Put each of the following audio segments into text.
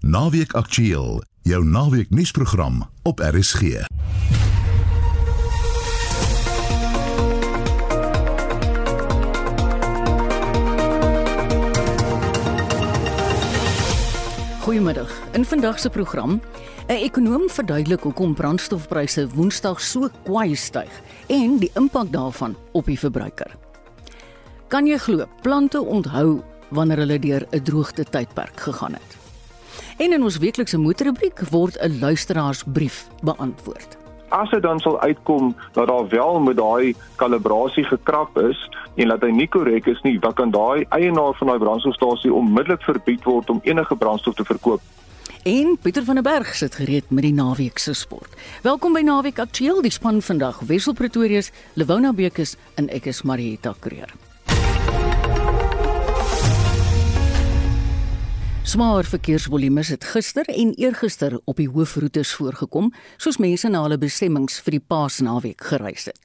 Naweek Aktueel, jou naweek nuusprogram op RSG. Goeiemiddag. In vandag se program, 'n ekonom verduidelik hoekom brandstofpryse Woensdag so kwai styg en die impak daarvan op die verbruiker. Kan jy glo plante onthou wanneer hulle deur 'n droogte tydperk gegaan het? En in ons weeklikse motorrubriek word 'n luisteraarsbrief beantwoord. As dit dan sal uitkom dat daar wel met daai kalibrasie gekrap is en dat hy nie korrek is nie, dan kan daai eienaar van daai brandstofstasie onmiddellik verbied word om enige brandstof te verkoop. En Pieter van der Berg sit gereed met die naweek se sport. Welkom by Naweek Aktueel, die span vandag Wessel Pretorius, Lewona Bekes en ek is Marieta Kreer. Smaar verkeersvolumes het gister en eergister op die hoofroetes voorgekom, soos mense na hulle bestemmings vir die Paasnaweek gereis het.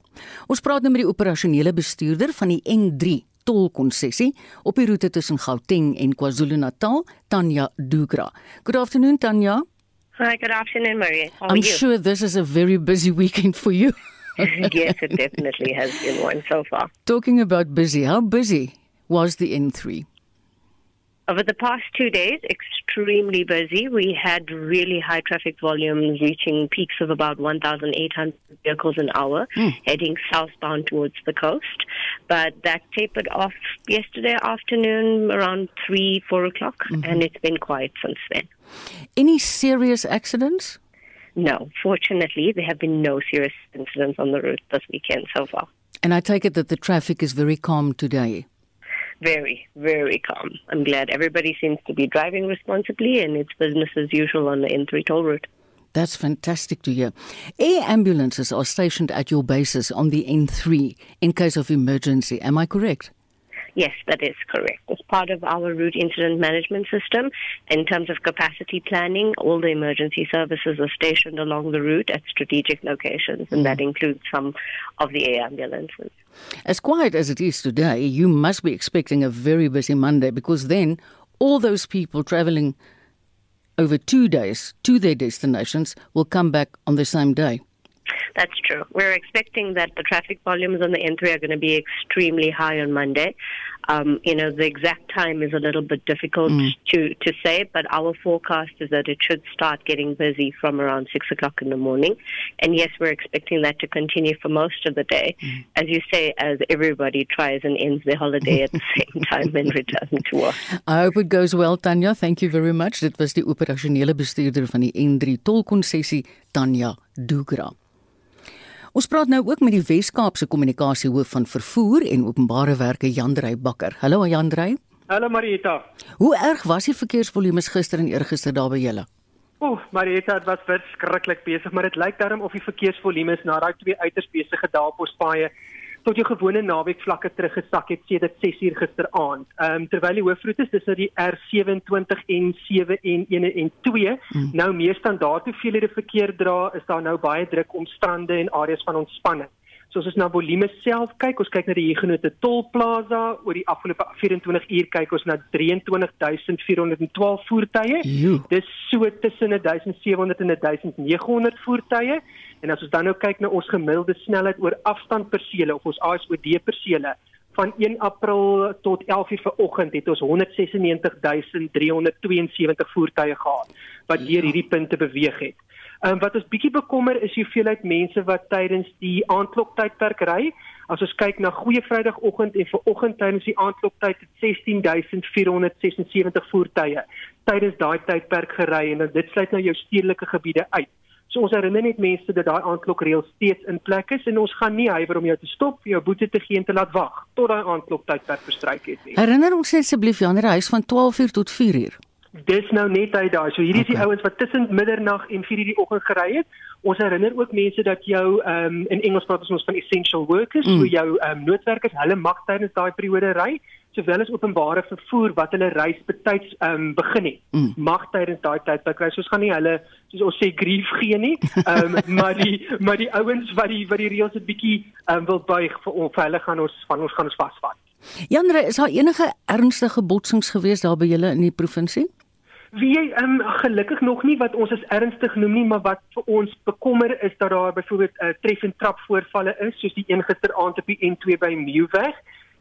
Ons praat nou met die operasionele bestuurder van die N3 tolkonsessie op die roete tussen Gauteng en KwaZulu-Natal, Tanya Dugra. Good afternoon Tanya. Hi, good afternoon, Maria. How are I'm you? sure this is a very busy weekend for you. yes, it definitely has been one so far. Talking about busy, how busy was the N3? Over the past two days, extremely busy. We had really high traffic volumes reaching peaks of about 1,800 vehicles an hour hmm. heading southbound towards the coast. But that tapered off yesterday afternoon around 3, 4 o'clock, mm-hmm. and it's been quiet since then. Any serious accidents? No, fortunately, there have been no serious incidents on the route this weekend so far. And I take it that the traffic is very calm today. Very, very calm. I'm glad everybody seems to be driving responsibly and it's business as usual on the N3 toll route. That's fantastic to hear. Air ambulances are stationed at your bases on the N3 in case of emergency. Am I correct? Yes, that is correct. As part of our route incident management system, in terms of capacity planning, all the emergency services are stationed along the route at strategic locations, and that mm. includes some of the air ambulances. As quiet as it is today, you must be expecting a very busy Monday because then all those people traveling over two days to their destinations will come back on the same day. That's true. We're expecting that the traffic volumes on the N3 are going to be extremely high on Monday. Um, you know, the exact time is a little bit difficult to, to say, but our forecast is that it should start getting busy from around 6 o'clock in the morning. And yes, we're expecting that to continue for most of the day. As you say, as everybody tries and ends their holiday at the same time and returns to work. I hope it goes well Tanya. Thank you very much. Dit was die operasionele bestuurder van die N3 tolkonsessie Tanya Dugra. Ons praat nou ook met die Wes-Kaapse kommunikasiehoof van vervoer en openbare werke Jandrey Bakker. Hallo Jandrey. Hallo Marieta. Hoe erg was die verkeersvolumes gister en eergister daar by julle? Ooh, Marieta, dit was verskriklik besig, maar dit lyk darm of die verkeersvolumes na daai twee uiters besige daalpospaaie tot jou gewone naweek vlakke teruggesak het sedert 6uur gisteraand. Ehm um, terwyl die hoofroetes dis nou die R27 en 7 en 1 en 2 mm. nou meer standaard hoeveelhede verkeer dra, is daar nou baie druk om strande en areas van ontspanning. So as ons na volume self kyk, ons kyk na die Huguenot Tolplaza oor die afgelope 24 uur kyk ons na 23412 voertuie. Joe. Dis so tussen 1700 en 1900 voertuie. En as ons dan nou kyk na ons gemiddelde snelheid oor afstand persele of ons ASOD persele van 1 April tot 11 uur vanoggend het ons 196372 voertuie gehad wat deur hierdie punte beweeg het. Ehm um, wat ons bietjie bekommer is die hoeveelheid mense wat tydens die aandkloktydperk ry. As ons kyk na goeie Vrydagoggend en vanoggend tydens die aandkloktyd het 16476 voertuie tydens daai tydperk gery en dit sluit nou jou stedelike gebiede uit. So ons herinner net mense dat daai aandklokreël steeds in plek is en ons gaan nie huiwer om jou te stop, jou boete te gee en te laat wag tot daai aandkloktydperk verstryk het nie. Herinner ons asseblief Jandrey, hy is van 12uur tot 4uur. Dis nou net uit daai. So hierdie is die Okay. ouens wat tussen middernag en 4:00 die oggend gery het. Ons herinner ook mense dat jou ehm um, in Engels praat ons van essential workers, mm. so jou ehm um, noodwerkers, hulle mag tydens daai periode ry, sowel as openbare vervoer wat hulle reis betyds ehm um, begin het. Mm. Mag tydens daai tydperk ry. So ons gaan nie hulle soos ons sê grief gee nie. Ehm um, maar die maar die ouens wat die wat die reëls 'n bietjie ehm um, wil buig vir, vir hulle gaan ons van ons gaan ons vasvat. Jandrey, is daar enige ernstige botsings gewees daar by julle in die provinsie? Wie ehm um, gelukkig nog nie wat ons as ernstig noem nie, maar wat vir ons bekommer is dat daar byvoorbeeld 'n uh, tref en trap voorvalle is, soos die een gisteraand op die N2 by Nieuwweg.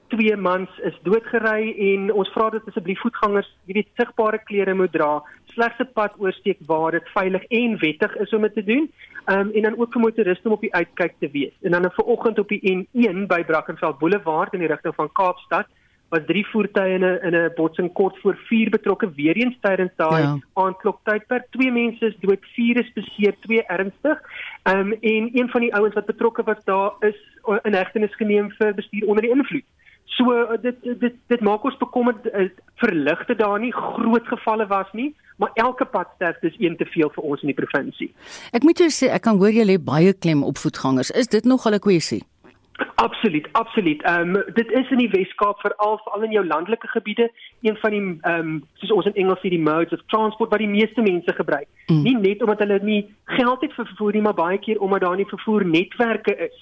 Twee mans is doodgery en ons vra dit asseblief voetgangers, weet, sigbare klere moet dra, slegs 'n pad oorsteek waar dit veilig en wettig is om dit te doen. Ehm um, en dan ook vir motoriste om op die uitkyk te wees. En dan 'n vanoggend op die N1 by Brackenfell Boulevard in die rigting van Kaapstad was drie voertuie in 'n in 'n botsing kort voor 4 betrokke weer eens tydens daai ja. aandkloktydperk. Twee mense is dood, vier is beseer, twee ernstig. Ehm um, en een van die ouens wat betrokke was daar is in hegtenis geneem vir bestuur onder die invloed. So dit dit dit maak ons bekommerd eh, verligte daar nie groot gevalle was nie, maar elke padsterfte is een te veel vir ons in die provinsie. Ek moet jou sê ek kan hoor jy lê baie klem op voetgangers. Is dit nog 'n kwessie? Absoluut, absoluut. Ehm um, dit is in die Weskaap veral veral in jou landelike gebiede een van die ehm um, soos ons in Engels sê die modes of transport wat die meeste mense gebruik. Mm. Nie net omdat hulle nie geld het vir vervoer nie, maar baie keer omdat daar nie vervoernetwerke is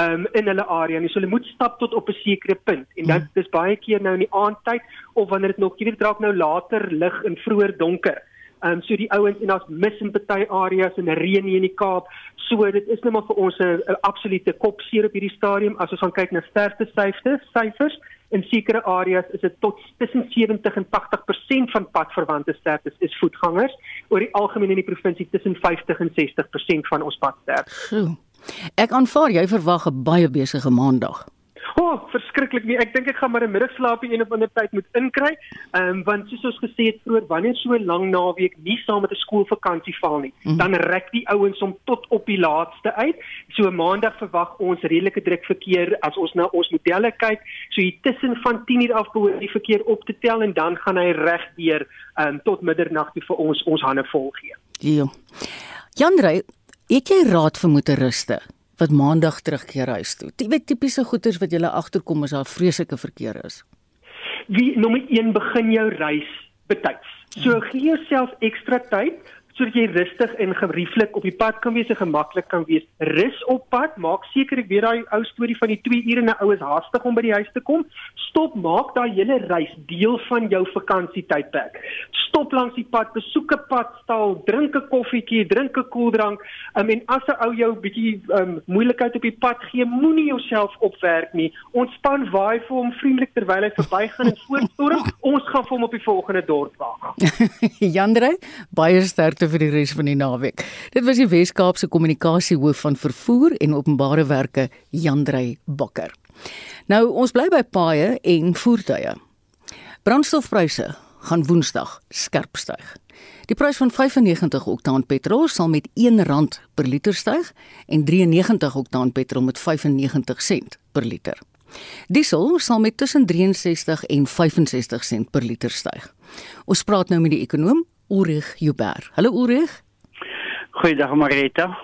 um, in hulle area nie. So hulle moet stap tot op 'n sekere punt en dit mm. is baie keer nou in die aandtyd of wanneer dit nog jy weet draak nou later lig en vroeër donker. Ehm um, so die ouens en ons mis in party areas en reën hier in die Kaap. So dit is net maar vir ons 'n absolute kopseer op hierdie stadium as ons gaan kyk na sterfte syfers, syfers. In sekere areas is dit tot tussen 70 en 80% van padverwante sterftes is voetgangers. Oor die algemeen in die provinsie tussen 50 en 60% van ons padsterftes. Ek aanvaar jy verwag 'n baie besige maandag. Oh, verskriklik nie. Ek dink ek gaan maar 'n middagslaapie een of ander tyd moet inkry. Ehm um, want soos ons gesê het vroeër, wanneer so 'n lang naweek nie saam met 'n skoolvakansie val nie, mm -hmm. dan rek die ouens om tot op die laaste uit. So maandag verwag ons redelike druk verkeer as ons na ons modelle kyk. So hier tussen van 10:00 af behoort die verkeer op te tel en dan gaan hy reg deur ehm um, tot middernag toe vir ons ons hande vol gee. Ja. Jan Rey, Het jy raad vir motoriste wat maandag terugkeer huis toe? Jy weet tipiese goeters wat jy agterkom as daar vreeslike verkeer is. Wie nommer 1 begin jou reis betyds. So ja. gee jouself ekstra tyd sodat jy rustig en gerieflik op die pad kan wees en gemaklik kan wees. Rus op pad, maak seker ek weet daai ou storie van die 2 ure na oues haastig om by die huis te kom. Stop, maak daai hele reis deel van jou vakansietydperk. Stop langs die pad, besoek 'n padstal, drink 'n koffietjie, drink 'n koeldrank. Um, en as 'n ou jou bietjie um, moeilikheid op die pad gee, moenie jouself opwerk nie. Ontspan, waai vir hom vriendelik terwyl hy verbygaan en voortstorm. Ons gaan vir hom op die volgende dorp wag. Jandre, baie sterk sterkte vir die res van die naweek. Dit was die Wes-Kaapse kommunikasiehoof van vervoer en openbare werke, Jandrey Bakker. Nou ons bly by paaye en voertuie. Brandstofpryse gaan Woensdag skerp styg. Die prys van 95 oktaan petrol sal met R1 per liter styg en 93 oktaan petrol met 95 sent per liter. Diesel sal met tussen 63 en 65 sent per liter styg. Ons praat nou met die ekonom Ulrich Juber. Hallo Ulrich. Goeiedag Marita.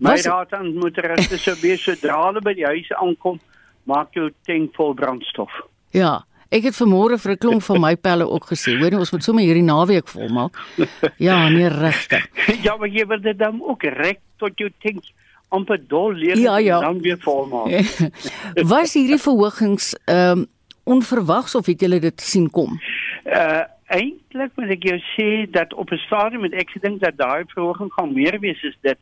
My raad aan motoriste sou wees sodra hulle by die huis aankom, maak jou tank vol brandstof. Ja, ek het vanmôre vir 'n klomp van my pelle ook gesê, hoor ons moet sommer hierdie naweek volmaak. Ja, nee regtig. ja, maar jy wil dit dan ook reg tot jou tank amper dol leeg ja, ja. dan weer volmaak. Was hierdie verhogings ehm um, onverwags of het julle dit sien kom? Uh eintlik moet ek jou sê dat op 'n stadium met ek dink dat daai verhoging gaan meer wees as dit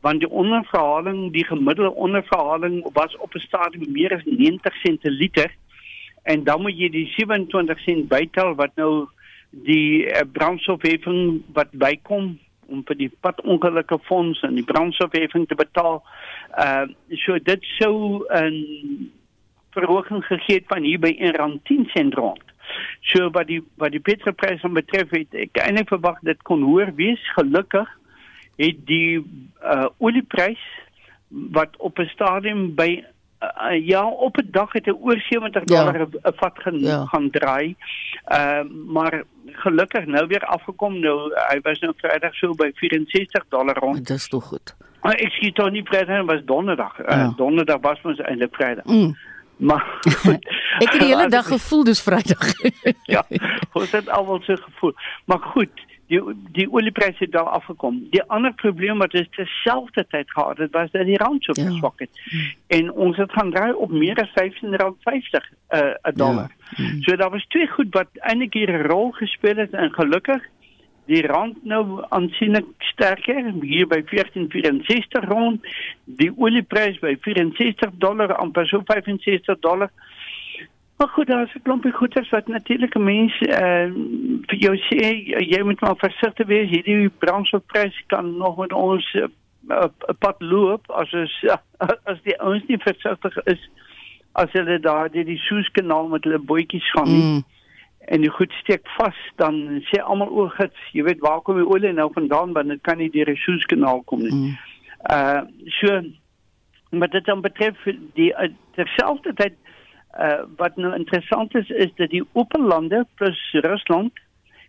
want die onderverhaling die gemiddelde onderverhaling was op 'n stadium meer as 90 sent per liter en dan moet jy die 27 sent bytel wat nou die uh, brandstofheffing wat bykom om vir die padongelukke fonds en die brandstofheffing te betaal. Uh so dit sou 'n verhoging gegee het van hier by 1.10 sent rond. So wat die wat die petrolprys aan betref het ek eintlik verwag dit kon hoër wees. Gelukkig het die uh olieprys wat op 'n stadium by uh, ja op 'n dag het hy oor 70 dollar 'n ja. vat gaan ja. gaan draai. Uh maar gelukkig nou weer afgekom nou hy was nou Vrydag so by 64 dollar rond. Dit is tog goed. Maar ek skiet dan nie Vrydag was Donderdag. Uh, ja. Donderdag was ons eintlik Vrydag. Mm. Maar goed, ek het die hele dag gevoel dis Vrydag. ja, ons het almal so gevoel. Maar goed, die die oliepryse het daar afgekom. Die ander probleem wat is terselfdertyd gehad het, was dat die rand so ja. geswak het. Ja. En ons het gaan draai op meer as 15 rand 50 'n uh, dollar. Ja. So daar was twee goed wat eintlik hier 'n rol gespeel het en gelukkig die rand nou aansienlik sterker hier by 14.64 rond die olieprys by 64 dollar amper so 65 dollar Maar goed, daar is 'n klompie goeders wat natuurlik mense uh vir jou sê jy moet maar versigtig wees. Hierdie brandstofprys kan nog met ons 'n uh, pad loop as is as die ouens nie versigtig is as hulle daar deur die Suezkanaal met hulle bootjies gaan nie. Mm en die goed steek vas dan sê almal o gits jy weet waar kom die olie nou vandaan want dit kan nie deur die Suezkanaal kom nie. Mm. Uh so maar dit dan betref die uh, terselfdertyd uh wat nou interessant is is dat die open lande plus Rusland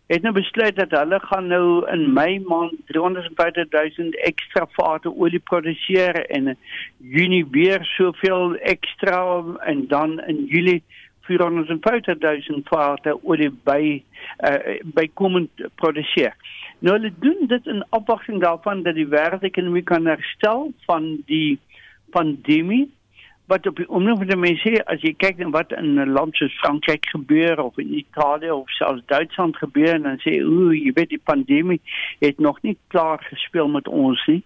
het nou besluit dat hulle gaan nou in Mei maand 350 000 ekstra vate olie produseer en in Junie weer soveel ekstra en dan in Julie 450 000 vate olie by uh, bykomend produseer. Nou hulle doen dit in afwagting daarvan dat die wêreldekonomie kan herstel van die pandemie wat op die oomblik met die mense as jy kyk na wat in 'n land soos Frankryk gebeur of in Italië of selfs Duitsland gebeur en dan sê ooh jy weet die pandemie het nog nie klaar gespeel met ons nie.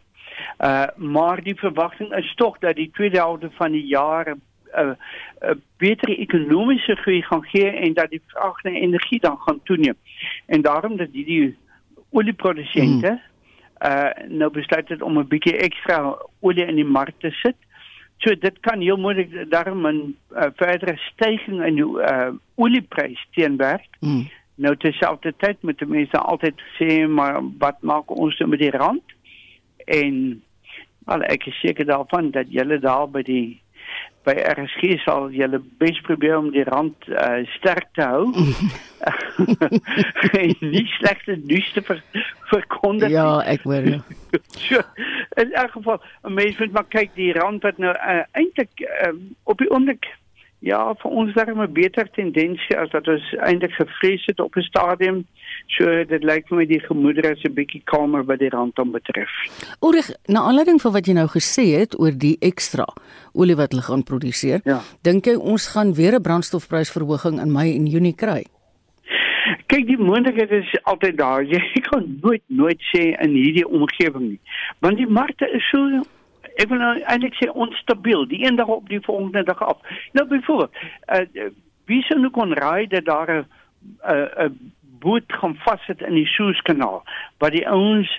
Uh maar die verwagting is tog dat die tweede helfte van die jaar 'n uh, uh, uh, beter ekonomiese groei gaan gee en dat die vraag na energie dan gaan toeneem. En daarom dat die, die olieprodusente mm. uh nou besluit het om 'n bietjie ekstra olie in die mark te sit So dit kan heel moontlik daarom 'n uh, verdere stygings in die uh, olieprys teenwerk. Mm. Nou terselfdertyd die mense altyd sê maar wat maak ons nou met die rand? En al ek is seker daarvan dat julle daar by die by RSG sal julle bes probeer om die rand uh, sterk te hou. nie slegte nuus te ver, verkondig. Ja, ek hoor jou. so, in elk geval, mense moet maar kyk die rand wat nou uh, eintlik uh, op die oomblik ja, vir ons daar 'n beter tendensie as wat ons eintlik gevrees het op 'n stadium. So dit lyk vir my die gemoedere is 'n bietjie kalmer wat die rand dan betref. Oorig, na aanleiding van wat jy nou gesê het oor die ekstra olie wat hulle gaan produseer, ja. dink jy ons gaan weer 'n brandstofprysverhoging in Mei en Junie kry? Kyk, die moontlikheid is altyd daar. Jy kan nooit nooit sê in hierdie omgewing nie. Want die markte is so ek wil nou eintlik sê onstabiel, die een dag op die volgende dag af. Nou byvoorbeeld, uh, wie sou nou kon raai dat daar 'n 'n boot gaan vassit in die Suezkanaal wat die ouens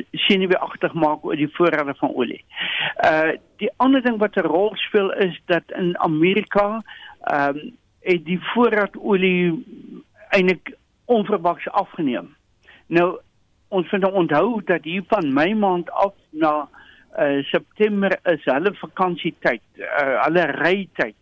agter maak oor die voorrade van olie. Uh die ander ding wat 'n rol speel is dat in Amerika ehm um, die voorraad olie eintlik onverwags afgeneem. Nou ons moet nou onthou dat hier van Mei maand af na uh, September is hulle vakansietyd, uh, hulle rytyd.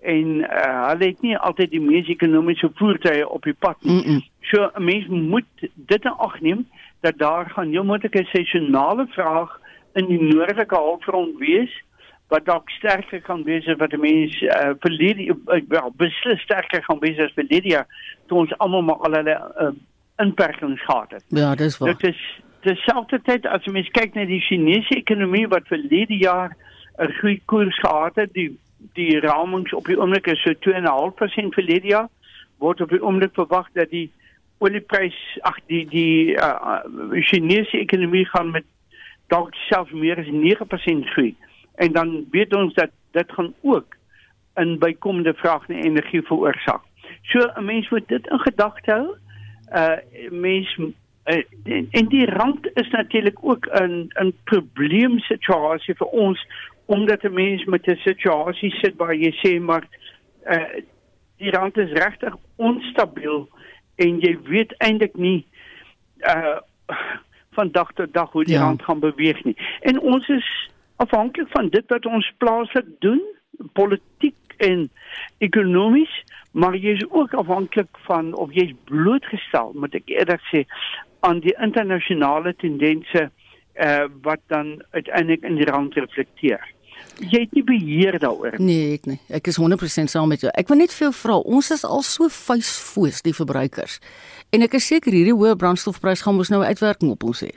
En uh, hulle het nie altyd die mees ekonomiese voertuie op die pad nie. Mm -mm. So 'n mens moet dit in ag neem dat daar gaan heel moontlik 'n seisonale vraag in die noordelike halfrond wees wat dalk sterker kan wees as wat mense uh, verlede uh, wel beslis sterker gaan wees as verlede jaar toe ons almal maar al hulle uh, inperkings gehad het. Ja, dis waar. Dit is terselfdertyd as jy mens kyk na die Chinese ekonomie wat verlede jaar 'n goeie koers gehad het, die die ramings op die oomblik is so 2.5% verlede jaar word op die oomblik verwag dat die olieprys ag die die uh, Chinese ekonomie gaan met dalk selfs meer as 9% groei en dan weet ons dat dit gaan ook in bykomende vraag na energie veroorsaak. So 'n mens moet dit in gedagte hou. Uh mens en die rand is natuurlik ook 'n 'n probleemsituasie vir ons omdat 'n mens met 'n situasie sit waar jy sê maar uh die rand is regtig onstabiel en jy weet eintlik nie uh van dag tot dag hoe die ja. rand gaan beweeg nie. En ons is afhanklik van dit wat ons plaaslik doen, politiek en ekonomies, maar jy is ook afhanklik van of jy is blootgestel, moet ek eerder sê, aan die internasionale tendense uh, wat dan uiteindelik in die rand reflekteer. Jy het nie beheer daaroor nie. Nee, ek nie. Ek is 100% saam met jou. Ek wil net veel vra. Ons is al so vuisfoos die verbruikers. En ek is seker hierdie hoë brandstofprys gaan ons nou uitwerking op ons hê.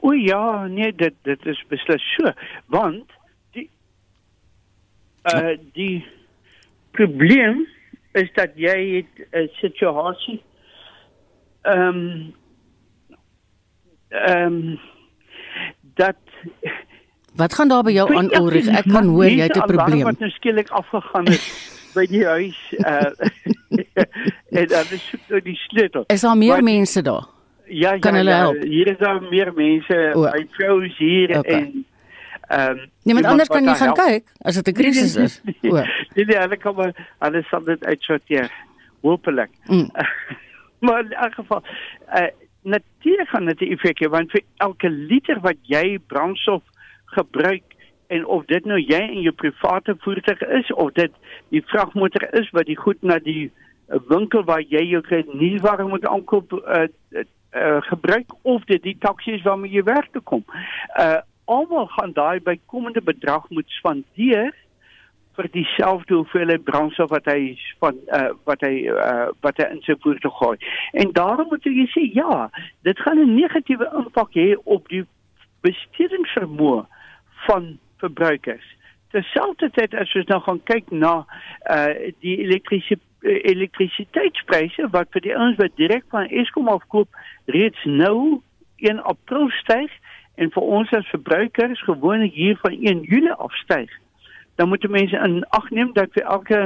O ja, nee, dit dit is beslis so, want die uh die probleem is dat jy het 'n situasie ehm um, ehm um, dat Wat gaan daar by jou aan Ulrich? Ek kan hoor jy het 'n probleem. Wat nou skielik afgegaan het by die huis uh en dan is dit die sleutel. Is daar meer maar, mense daar? Ja, kan ja, hulle ja, help? hier is daar meer mense. O. My vrou is hier Okay. en ehm um, Niemand anders kan jy gaan kyk as dit 'n krisis is. O. Nee, nee, hulle kom maar hulle sal dit uitsorteer. Hoopelik. Mm. maar in elk geval uh, natuurlik gaan dit 'n effek hê want vir elke liter wat jy brandstof gebruik en of dit nou jy in jou private voertuig is of dit die vragmotor is wat die goed na die uh, winkel waar jy jou nuusware moet aankoop uh, uh, uh, gebruik of dit die taksies waarmee jy werk toe kom. Uh almal gaan daai bykomende bedrag moet spandeer vir dieselfde hoeveelheid brandstof wat hy van uh, wat hy uh, wat hy in sy voertuig gooi. En daarom moet jy sê ja, dit gaan 'n negatiewe impak hê op die bestedingsvermoë van verbruikers. Terselfdertyd as ons nou gaan kyk na uh, die elektriese elektrisiteitspryse wat vir die ouens wat direk van Eskom afkoop reeds nou 1 April styg en vir ons as verbruikers gewoonlik hier van 1 Julie af styg dan moet mense in ag neem dat vir elke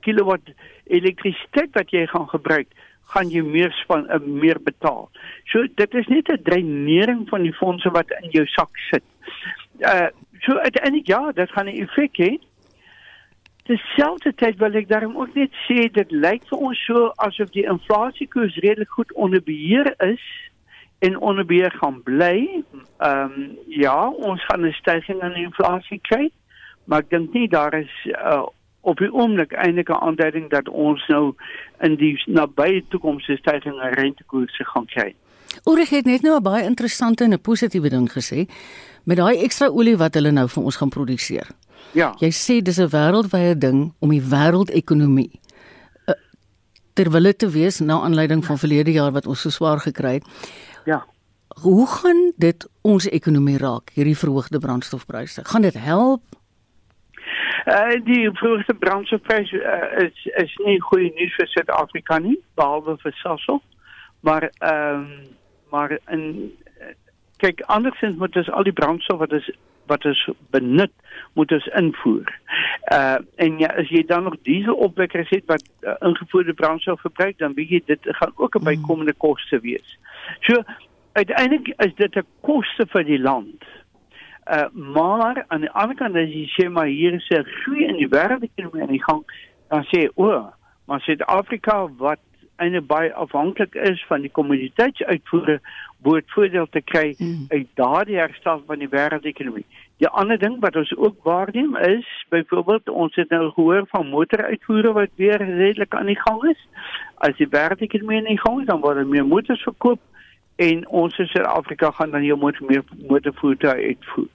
kilowatt elektrisiteit wat jy gaan gebruik, gaan jy meer van uh, meer betaal. So dit is net 'n dreinering van die fondse wat in jou sak sit. Uh so uiteindelik ja, dit gaan 'n effek hê. Terselfdertyd wil ek daarom ook net sê dit lyk vir ons so asof die inflasiekoers redelik goed onder beheer is en onder beheer gaan bly. Ehm um, ja, ons gaan 'n stygings in inflasie kry, maar ek dink nie daar is uh, op die oomblik eintlik 'n aanduiding dat ons nou in die nabye toekoms 'n stygings in rentekoerse gaan kry. Ulrich het net nou 'n baie interessante en 'n positiewe ding gesê met daai ekstra olie wat hulle nou vir ons gaan produseer. Ja. Jy sê dis 'n wêreldwye ding om die wêreldekonomie uh, terwille te wees na aanleiding van verlede jaar wat ons so swaar gekry het. Ja. Hoe gaan dit ons ekonomie raak hierdie verhoogde brandstofpryse? Gaan dit help? Uh, die verhoogde brandstofprys uh, is is nie goeie nuus vir Suid-Afrika nie, behalwe vir Sasol. Maar ehm um, maar in kyk andersins moet ons al die brandstof wat is wat is benut moet ons invoer. Uh en ja, as jy dan nog dieselopwekkers het wat uh, ingevoerde brandstof verbruik, dan weet jy dit gaan ook 'n bykomende koste wees. So uiteindelik is dit 'n koste vir die land. Uh maar aan die ander kant as jy sê maar hier is 'n groei in die wêreldekonomie aan die gang, dan sê o, oh, maar Suid-Afrika wat eintlik baie afhanklik is van die kommoditeitsuitvoere behoort voordeel te kry mm. uit daardie herstel van die wêreldekonomie. Die ander ding wat ons ook waarneem is byvoorbeeld ons het nou gehoor van motoruitvoere wat weer redelik aan die gang is. As die wêreldekonomie aan die gang is, dan word er meer motors verkoop en ons in Suid-Afrika gaan dan heel motor meer motorvoertuie uitvoer.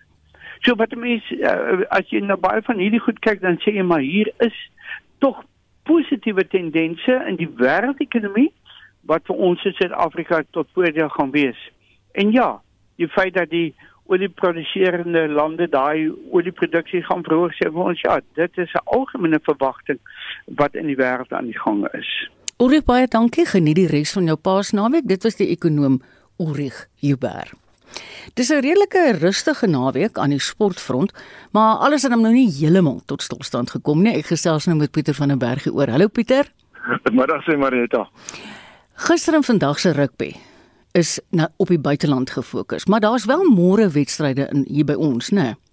So wat mense uh, as jy na baie van hierdie goed kyk dan sê jy maar hier is tog positiewe tendense in die wêreldekonomie wat vir ons in Suid-Afrika tot voordeel gaan wees. En ja, die feit dat die olieproduserende lande daai olieproduksie gaan verhoog sê vir ons ja, dit is 'n algemene verwagting wat in die wêreld aan die gang is. Ulrich baie dankie. Geniet die res van jou Paasnaweek. Dit was die ekonom Ulrich Huber. Dis 'n redelike rustige naweek aan die sportfront, maar alles het hom nou nie heeltemal tot stilstand gekom nie. Ek gesels nou met Pieter van der Berg oor. Hallo Pieter. Middag sê Marita. Gister en vandag se rugby is nou op die buiteland gefokus, maar daar's wel môre wedstryde in hier by ons, né? Nee?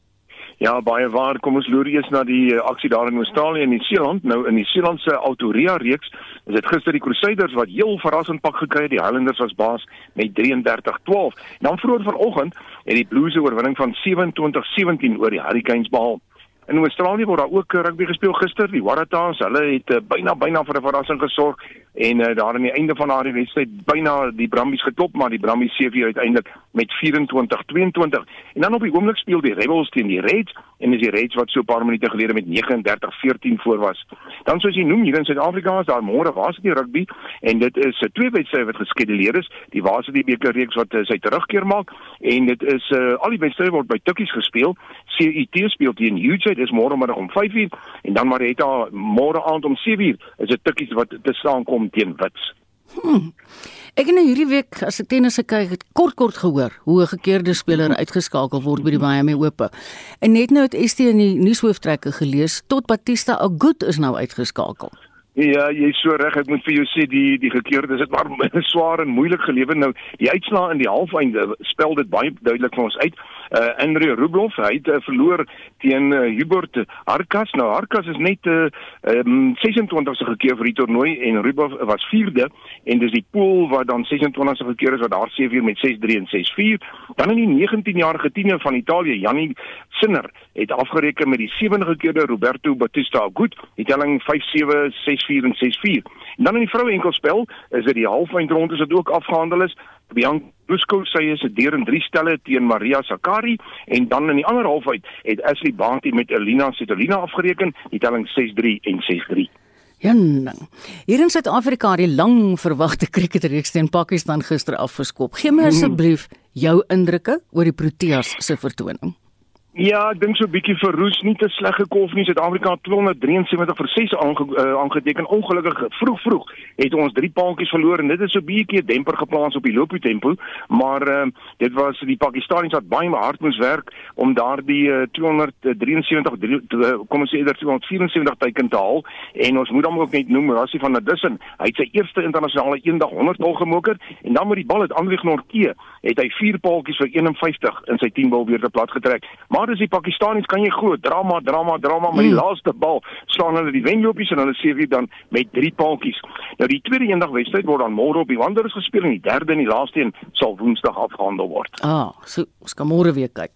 Ja, baie waar. Kom ons loer eers na die uh, aksie daar in Australië en Nieu-Seeland. Nou in die Seeland se Autoria reeks is dit gister die Crusaders wat heel verrassend pak gekry het. Die Highlanders was baas met 33-12. Dan vroeër vanoggend het die Blues 'n oorwinning van 27-17 oor die Hurricanes behaal. In Australië word daar ook rugby gespeel gister. Die Waratahs, hulle het uh, byna byna vir 'n verrassing gesorg en uh, daar aan die einde van daardie wedstryd byna die Brumbies geklop, maar die Brumbies CV uiteindelik met 24-22. En dan op die oomblik speel die Rebels teen die Reds en is die Reds wat so 'n paar minute gelede met 39-14 voor was. Dan soos jy noem hier in Suid-Afrika is daar môre dit rugby en dit is 'n uh, twee wedstryde wat geskeduleer is. Die die beker reeks wat uh, sy terugkeer maak en dit is uh, al die wedstryde word by Tukkies gespeel. CUT speel teen Hughes dis môre middag om 5uur en dan Marietta môre aand om 7uur is dit Tukkies wat te staan kom teen Wits. Hmm. Ek het nou hierdie week as ek tennis kyk, het kort kort gehoor hoe 'n gekeerde speler uitgeskakel word by die Miami Ope. En net nou het ST in die nuushooftrekke gelees tot Batista Agut is nou uitgeskakel. Ja, jy's so reg. Ek moet vir jou sê die die gekeerdes het maar swaar en moeilik gelewe. Nou, die uitslae in die halfeinde spel dit baie duidelik vir ons uit. Uh Andre Rublev hy het uh, verloor teen uh, Hubert Harkas. Nou Harkas is net uh um, 26ste gekeer vir die toernooi en Rublev was 4de en dis die pool wat dan 26ste gekeer is wat daar 7 met 6-3 en 6-4. Dan in die 19-jarige tiener van Italië, Janni Sinner, het afgereken met die 7de gekeerde Roberto Bautista Agut, die telling 5-7 6 6-4 en 6-4. En dan in die vroue enkelspel is dit die halfeindronde wat ook afgehandel is. Bianca Busco sy is 'n deur in 3 stelle teen Maria Sakkari en dan in die ander halfeind het Ashley Barty met Elina Svitolina afgereken, die telling 6-3 en 6-3. Janning. Hier in Suid-Afrika het die lang verwagte cricketreeks teen Pakistan gister afgeskop. Gee my mhm. asseblief jou indrukke oor die Proteas se vertoning. Ja, ek dink so 'n bietjie vir Roos nie te sleg gekolf nie. Suid-Afrika 273 vir 6 aange, uh, aangeteken. Ongelukkig vroeg vroeg het ons drie paadjies verloor en dit is so 'n bietjie demper geplaas op die loopie tempo, maar uh, dit was die Pakistaniërs wat baie hard moes werk om daardie uh, 273 uh, kom ons sê eerder 274 teiken te haal en ons moet hom ook net noem Rassie van der Dussen. Hy het sy eerste internasionale eendag 100 bal gemoker en dan met die bal het Andri Gnorke het hy vier paadjies vir 51 in sy 10 bal weer te plat getrek. Maar daar is die Pakistaniërs kan jy glo drama drama drama met die hmm. laaste bal slaan hulle die wenlopies en hulle weer dan met drie paaltjies. Nou die tweede eendag wedstryd word dan môre op die Wanderers gespeel en die derde en die laaste een sal Woensdag afgehandel word. Ah, so ons kan môre weer kyk.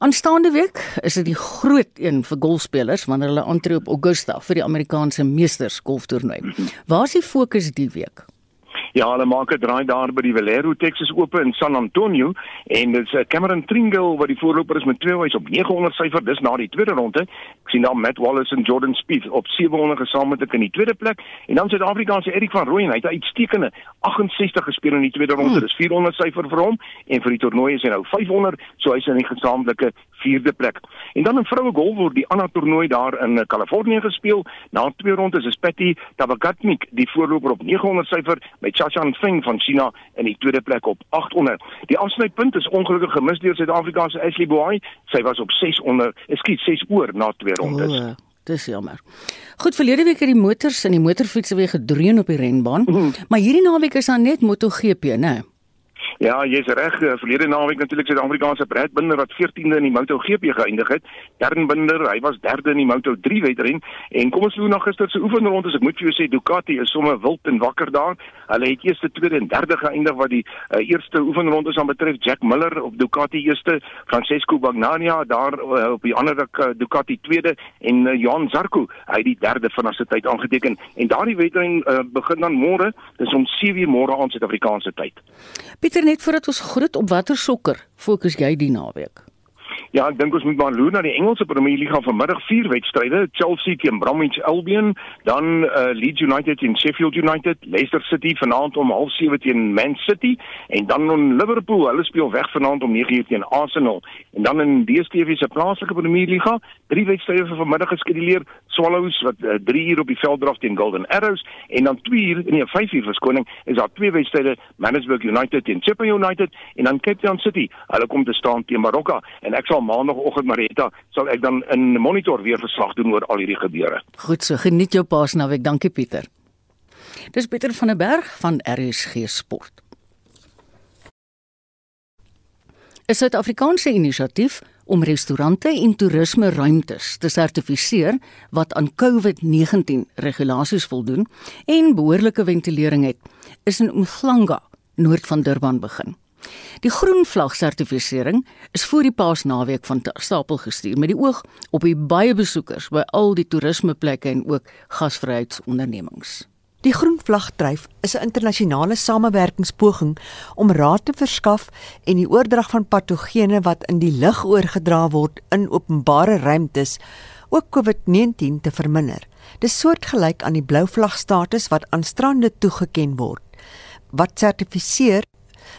Aanstaande week is dit die groot een vir golfspelers wanneer hulle aantree op Augusta vir die Amerikaanse Meesters golftoernooi. Waar is die fokus die week? Ja, hulle maak 'n draai daar by die Valero Texas Open in San Antonio en dit's uh, Cameron Tringle wat die voorloper is met twee huis op 900 syfer dis na die tweede ronde. Ek sien dan Matt Wallace en Jordan Spieth op 700 gesamentlik in die tweede plek en dan Suid-Afrikaanse Erik van Rooyen, hy het 'n uitstekende 68 gespeel in die tweede ronde. Dis 400 syfer vir hom en vir die toernooi is hy nou 500, so hy's in die gesamentlike vierde plek. En dan in vroue golf word die ander toernooi daar in Kalifornië uh, gespeel. Na twee rondes is Patty Tabakatnik die voorloper op 900 syfer met Chachan Feng van China in die tweede plek op 800. Die afsnypunt is ongelukkig gemis deur Suid-Afrika se Ashley Boy. Sy was op 600, ekskuus, 6 oor na twee rondes. Oh. Dis jammer. Goed, verlede week het die motors en die motorfietsse weer gedreun op die renbaan, mm -hmm. maar hierdie naweek is daar net MotoGP, né? Nee? Ja, jy's reg. Eh, verlede naweek natuurlik Suid-Afrikaanse Brad Binder wat 14de in die MotoGP geëindig het. Darren Binder, hy was derde in die Moto3 wedren en kom ons loop na gister se oefenronde. Ek moet vir jou sê Ducati is sommer wild en wakker daar. Hulle het eerste, tweede en derde geëindig wat die uh, eerste oefenronde aan betref. Jack Miller op Ducati eerste, Francesco Bagnaia daar uh, op die ander uh, Ducati tweede en uh, Johan Zarco, hy die derde van sy tyd aangeteken. En daardie wedren uh, begin dan môre, dis om 7:00 môre aan Suid-Afrikaanse tyd. Pieter net voordat ons groet op watter sokker fokus jy die naweek? Ja, ek dink ons moet maar loer na die Engelse Premier League vanmiddag vier wedstryde, Chelsea teen Bromwich Albion, dan uh, Leeds United teen Sheffield United, Leicester City vanaand om 07:30 teen Man City en dan in Liverpool, hulle speel weg vanaand om 9:00 teen Arsenal. En dan in DStv se plaaslike Premier League, drie wedstryde vir vanmiddag geskeduleer, Swallows wat 3 uh, uur op die veld draf teen Golden Arrows en dan 2 uur, nee 5 uur verskoning, is daar twee wedstryde, Manchester United teen Chippa United en dan Cape Town City. Hulle kom te staan teen Marokko en ek sal maandagooggend Marita sal ek dan in monitor weer verslag doen oor al hierdie gebeure. Goed so, geniet jou paasnaweek. Dankie Pieter. Dis Pieter van der Berg van RSG Sport. 'n Suid-Afrikaanse inisiatief om restaurante en toerisme ruimtes te sertifiseer wat aan COVID-19 regulasies voldoen en behoorlike ventilering het, is in Umhlanga, noord van Durban begin. Die groen vlag sertifisering is voor die Paasnaweek van stapel gestuur met die oog op die baie besoekers by al die toerismeplekke en ook gasvryheidsondernemings. Die groen vlag dryf is 'n internasionale samewerkingspoging om raad te verskaf en die oordrag van patogene wat in die lug oorgedra word in openbare ruimtes, ook COVID-19 te verminder. Dis soortgelyk aan die blou vlag status wat aan strande toegeken word wat sertifiseer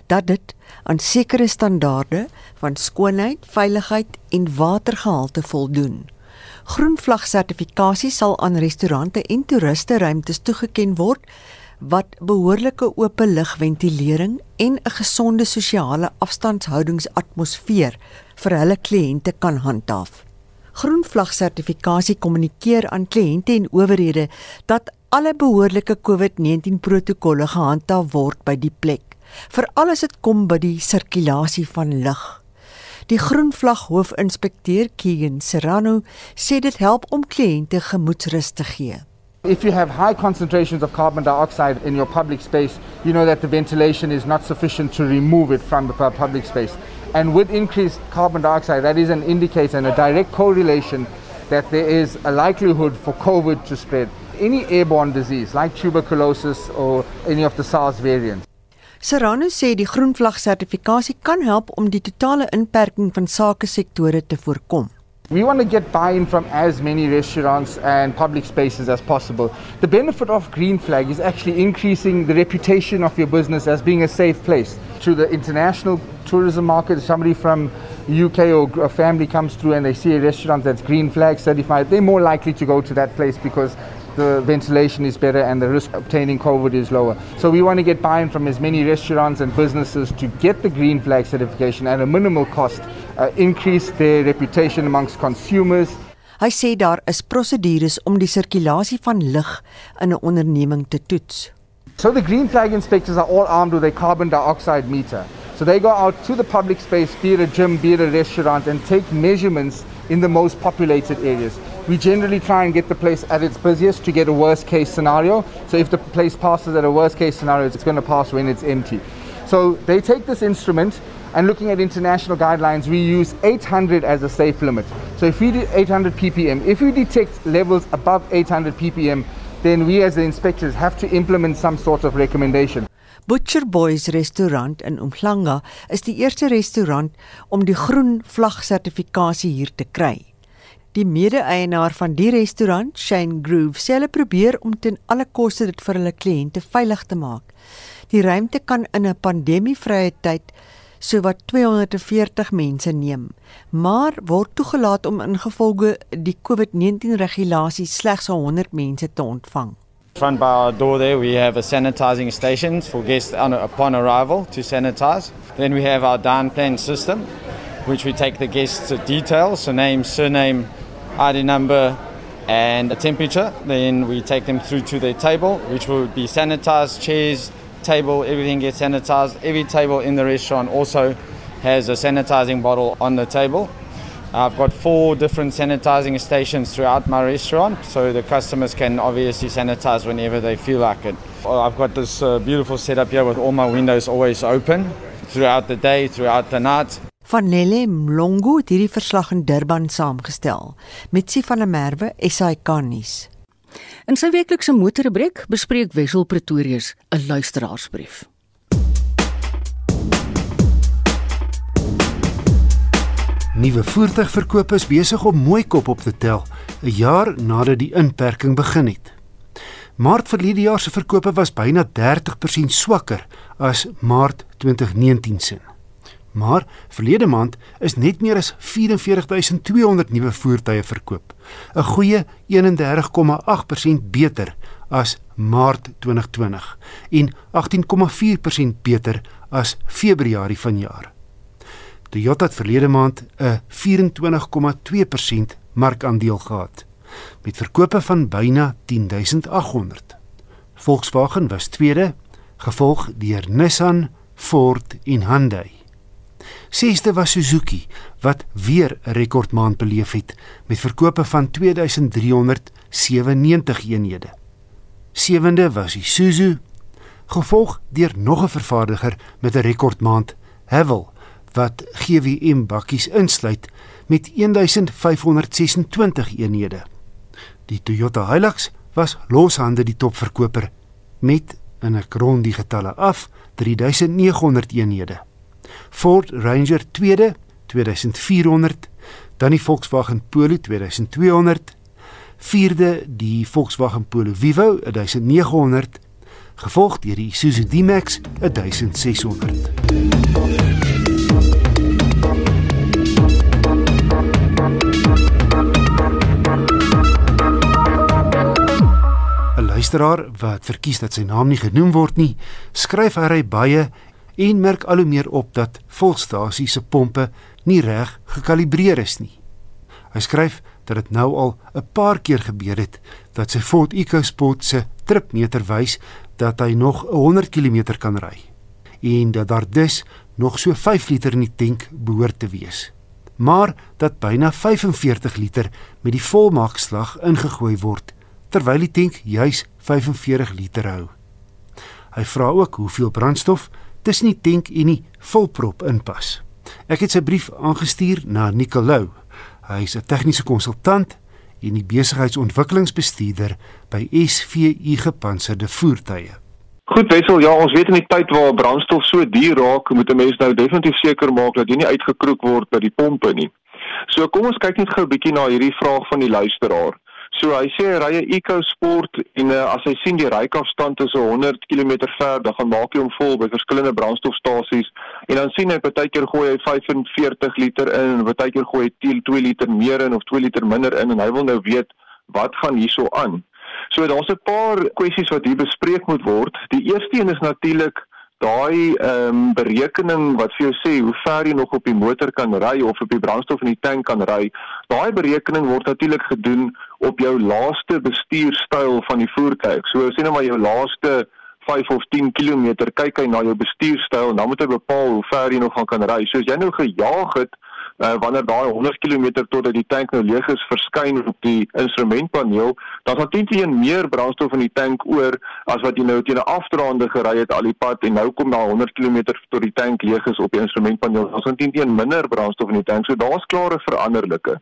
dat dit aan sekere standaarde van skoonheid, veiligheid en watergehalte voldoen. Groenvlag sertifikasie sal aan restaurante en toeriste ruimtes toegeken word wat behoorlike oop lugventilering en 'n gesonde sosiale afstandshoudingsatmosfeer vir hulle kliënte kan handhaaf. Groenvlag sertifikasie kommunikeer aan kliënte en owerhede dat alle behoorlike COVID-19 protokolle gehandhaaf word by die plek, veral as dit kom by die sirkulasie van lug. Die Groenvlag hoofinspekteur Keegan Serrano sê dit help om kliënte gemoedsrus te gee. If you have high concentrations of carbon dioxide in your public space, you know that the ventilation is not sufficient to remove it from the public space. And with increased carbon dioxide, that is an indicator and a direct correlation that there is a likelihood for COVID to spread. Any airborne disease like tuberculosis or any of the SARS variants. Serrano sê die groenvlag sertifikasie kan help om die totale inperking van sake sektore te voorkom. We want to get buy-in from as many restaurants and public spaces as possible. The benefit of Green Flag is actually increasing the reputation of your business as being a safe place. To the international tourism market, if somebody from UK or a family comes through and they see a restaurant that's Green Flag certified, they're more likely to go to that place because the ventilation is better and the risk of obtaining COVID is lower. So we want to get buy-in from as many restaurants and businesses to get the green flag certification at a minimal cost, uh, increase their reputation amongst consumers. Hy sê daar is prosedures om die sirkulasie van lug in 'n onderneming te toets. So the green flag inspectors are all armed with a carbon dioxide meter. So they go out to the public space, be it a gym, be it a restaurant, and take measurements in the most populated areas. We generally try and get the place at its busiest to get a worst case scenario. So if the place passes at a worst case scenario, it's going to pass when it's empty. So they take this instrument and looking at international guidelines, we use 800 as a safe limit. So if we do 800 ppm, if we detect levels above 800 ppm, then we as the inspectors have to implement some sort of recommendation. Butcher Boys restaurant in Umhlanga is die eerste restaurant om die groen vlag sertifikasie hier te kry. Die mede-eienaar van die restaurant, Shane Groove, sê hulle probeer om ten alle koste dit vir hulle kliënte veilig te maak. Die ruimte kan in 'n pandemievrye tyd sowat 240 mense neem, maar word toegelaat om ingevolge die COVID-19 regulasies slegs 100 mense te ontvang. Front by our door there, we have a sanitizing station for guests upon arrival to sanitize. Then we have our down plan system, which we take the guests' details, so name, surname, ID number and a temperature. Then we take them through to their table, which will be sanitized, chairs, table, everything gets sanitized. Every table in the restaurant also has a sanitizing bottle on the table. I've got four different sanitizing stations throughout my restaurant, so the customers can obviously sanitize whenever they feel like it. I've got this uh, beautiful setup here with all my windows always open throughout the day, throughout the night. Van Nelle Mlongo het hierdie verslag in Durban saamgestel met Sif van der Merwe SAK nuus. In sy weeklikse motorrubriek bespreek Wessel Pretorius 'n luisteraarsbrief. Nuwe voertuigverkope is besig om mooi kop op te tel 'n jaar nadat die inperking begin het. Maart verlede jaar se verkope was byna 30% swakker as Maart 2019 se. Maar verlede maand is net meer as 44200 nuwe voertuie verkoop, 'n goeie 31,8% beter as Maart 2020 en 18,4% beter as Februarie vanjaar. Toyota het verlede maand 'n 24,2% markandeel gehad met verkope van byna 10800. Volkswagen was tweede, gevolg deur Nissan, Ford en Hyundai. Sesde was Suzuki wat weer 'n rekordmaand beleef het met verkope van 2397 eenhede. Sewende was Isuzu, gevolg deur nog 'n vervaardiger met 'n rekordmaand, Haval, wat GWM bakkies insluit met 1526 eenhede. Die Toyota Hilux was loshande die topverkoper met in 'n rond die getalle af 3900 eenhede. Ford Ranger tweede 2400, dan die Volkswagen Polo 2200, vierde die Volkswagen Polo Vivo 1900, gevolg deur die Isuzu D-Max 1600. 'n luisteraar wat verkies dat sy naam nie genoem word nie, skryf hy baie en merk al hoe meer op dat volstasie se pompe nie reg gekalibreer is nie. Hy skryf dat dit nou al 'n paar keer gebeur het dat sy Ford EcoSport se tripmeter wys dat hy nog 100 km kan ry en dat daar dus nog so 5 liter in die tank behoort te wees. Maar dat byna 45 liter met die volmaakslag ingegooi word terwyl die tank juis 45 liter hou. Hy vra ook hoeveel brandstof tussen die tank en die volprop inpas. Ek het sy brief aangestuur na Nicolou. Hy is 'n tegniese konsultant en die besigheidsontwikkelingsbestuurder by SVU Gepantserde Voertuie. Goed Wessel, ja, ons weet in die tyd waar brandstof so duur raak, moet 'n mens nou definitief seker maak dat jy nie uitgekroek word by die pompe nie. So kom ons kyk net gou 'n bietjie na hierdie vraag van die luisteraar. So hy sê hy ry 'n EcoSport en uh, as hy sien die ryafstand is 100 km ver, dan gaan maak hy hom vol by verskillende brandstofstasies en dan sien hy partykeer gooi hy 45 liter in en partykeer gooi hy 2 liter meer in of 2 liter minder in en hy wil nou weet wat gaan hierso aan. So daar's 'n paar kwessies wat hier bespreek moet word. Die eerste een is natuurlik daai ehm um, berekening wat vir jou sê hoe ver jy nog op die motor kan ry of op die brandstof in die tank kan ry. Daai berekening word natuurlik gedoen op jou laaste bestuurstyl van die voertuig. So sien nou maar jou laaste 5 of 10 km kyk hy na jou bestuurstyl en dan moet hy bepaal hoe ver jy nog gaan kan ry. So as jy nou gejaag het uh, wanneer daai 100 km totdat die tank nou leeg is verskyn op die instrumentpaneel, dan gaan teen teen meer brandstof in die tank oor as wat jy nou teen 'n afdraande gery het al die pad en nou kom daar 100 km tot die tank leeg is op die instrumentpaneel. Ons gaan teen teen minder brandstof in die tank. So daar's klare veranderlike.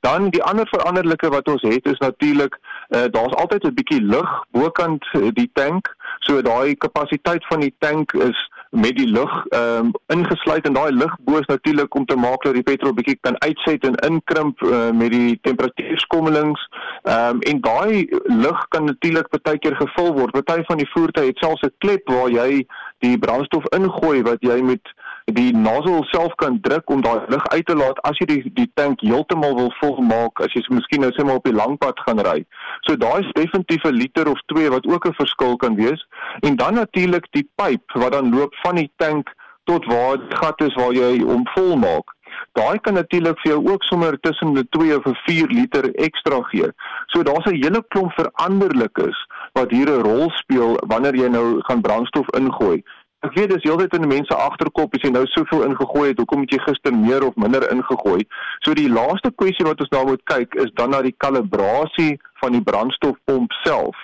Dan die ander veranderlike wat ons het is natuurlik uh, daar's altyd 'n bietjie lug bokant die tank. So daai kapasiteit van die tank is met die lug ehm um, ingesluit en daai lug boos natuurlik om te maak dat die petrol bietjie kan uitset en inkrimp uh, met die temperatuurskommelings. Ehm um, en daai lug kan natuurlik baie keer gevul word. Party van die voertuie het selfs 'n klep waar jy die brandstof ingooi wat jy met die nozzle self kan druk om daai lug uit te laat as jy die die tank heeltemal wil volmaak as jy miskien nou sê maar op die lang pad gaan ry. So daai is definitief 'n liter of 2 wat ook 'n verskil kan wees. En dan natuurlik die pyp wat dan loop van die tank tot waar die gat is waar jy hom volmaak. Daai kan natuurlik vir jou ook sommer tussen 'n 2 of 'n 4 liter ekstra gee. So daar's 'n hele klomp veranderlikes wat hier 'n rol speel wanneer jy nou gaan brandstof ingooi. Ek weet dis heeltyd in die mense agterkop as jy nou soveel ingegooi het, hoekom het jy gister meer of minder ingegooi? So die laaste kwessie wat ons nou moet kyk is dan na die kalibrasie van die brandstofpomp self.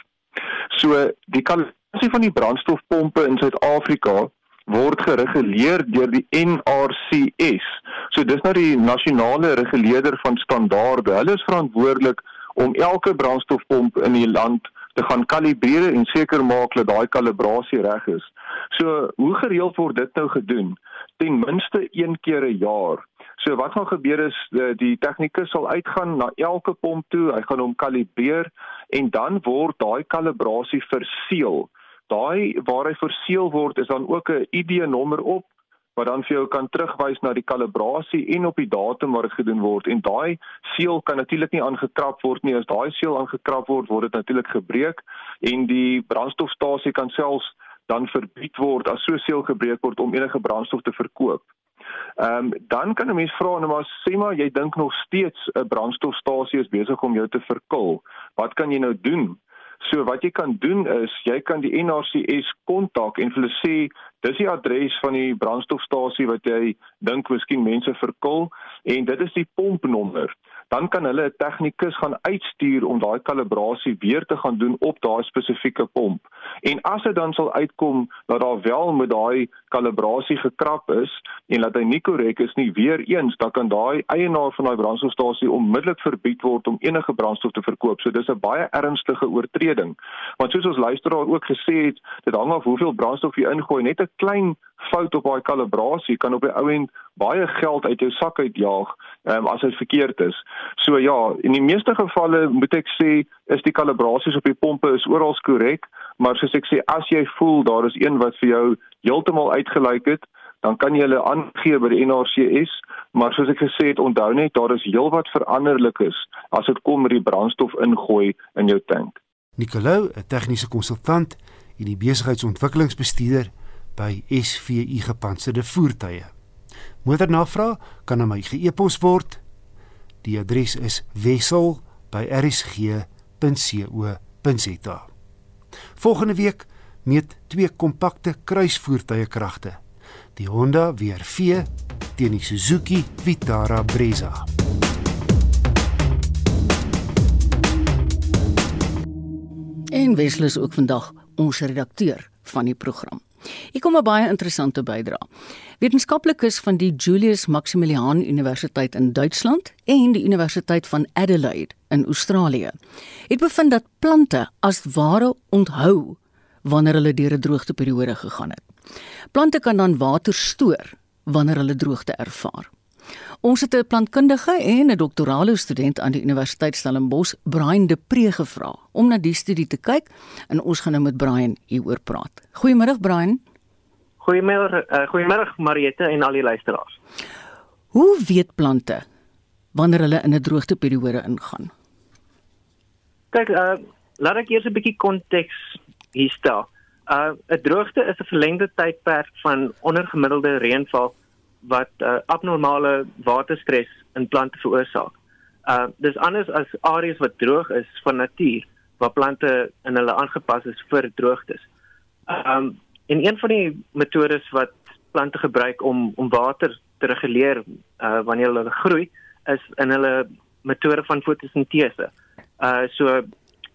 So die kalibrasie van die brandstofpompe in Suid-Afrika word gereguleer deur die NRCS. So dis nou die nasionale reguleerder van standaarde. Hulle is verantwoordelik om elke brandstofpomp in die land te gaan kalibreer en seker maak dat daai kalibrasie reg is. So, hoe gereeld word dit nou gedoen? Ten minste een keer 'n jaar. So wat gaan gebeur is die, die tegnikus sal uitgaan na elke pomp toe, hy gaan hom kalibreer en dan word daai kalibrasie verseël. Daai waar hy verseël word is dan ook 'n ID-nommer op wat dan vir jou kan terugwys na die kalibrasie en op die datum waar dit gedoen word en daai seël kan natuurlik nie aangekrap word nie as daai seël aangekrap word word dit natuurlik gebreek en die brandstofstasie kan selfs dan verbied word as so seël gebreek word om enige brandstof te verkoop. Ehm um, dan kan 'n mens vra nou maar sê maar jy dink nog steeds 'n brandstofstasie is besig om jou te verkil. Wat kan jy nou doen? So wat jy kan doen is jy kan die NRCS kontak en hulle sê dis die adres van die brandstofstasie wat jy dink miskien mense verkil. En dit is die pompnommer dan kan hulle 'n tegnikus gaan uitstuur om daai kalibrasie weer te gaan doen op daai spesifieke pomp. En as dit dan sal uitkom dat daar wel met daai kalibrasie gekrap is en dat hy nie korrek is nie, weer eens, dan kan daai eienaar van daai brandstofstasie onmiddellik verbied word om enige brandstof te verkoop. So dis 'n baie ernstige oortreding. Want soos ons luisteraar ook gesê het, dit hang af hoeveel brandstof jy ingooi. Net 'n klein fout op daai kalibrasie kan op die ou end baie geld uit jou sak uitjaag um, as dit verkeerd is. So ja, in die meeste gevalle moet ek sê is die kalibrasies op die pompe is oral korrek, maar soos ek sê as jy voel daar is een wat vir jou heeltemal uitgelyk het, dan kan jy hulle aangee by die NRCS, maar soos ek gesê het, onthou net daar is heelwat veranderlikes as dit kom met die brandstof ingooi in jou tank. Nicolou, 'n tegniese konsultant en die besigheidsontwikkelingsbestuurder by SVU Gepantserde Voertuie. Motornavraag kan aan my ge-e-pos word. Die adres is wissel@rsg.co.za. Volgende week meet twee kompakte kruisvoertuie kragte. Die Honda WRV teen die Suzuki Vitara Brezza. En Wesley is ook vandag ons redakteur van die program. Hier kom 'n baie interessante bydrae. Wetenskaplikes van die Julius Maximilian Universiteit in Duitsland en die Universiteit van Adelaide in Australië het bevind dat plante as ware onthou wanneer hulle deur 'n droogteperiode gegaan het. Plante kan dan water stoor wanneer hulle droogte ervaar. Ons het 'n plantkundige en 'n doktorale student aan die Universiteit Stellenbosch, Brian De Pre gevra om na die studie te kyk en ons gaan nou met Brian hieroor praat. Goeiemôre Brian. Goeiemôre, uh, goeiemôre Mariette en al die luisteraars. Hoe weet plante wanneer hulle in 'n droogteperiode ingaan? Kyk, uh, laat ek eers 'n bietjie konteks hier stel. Uh 'n droogte is 'n verlengde tydperk van ondergemiddelde reënval wat uh, abnormale waterstres in plante veroorsaak. Uh dis anders as areas wat droog is van natuur waar plante in hulle aangepas is vir droogtes. Um en een van die metodes wat plante gebruik om om water te reguleer uh wanneer hulle groei is in hulle metode van fotosintese. Uh so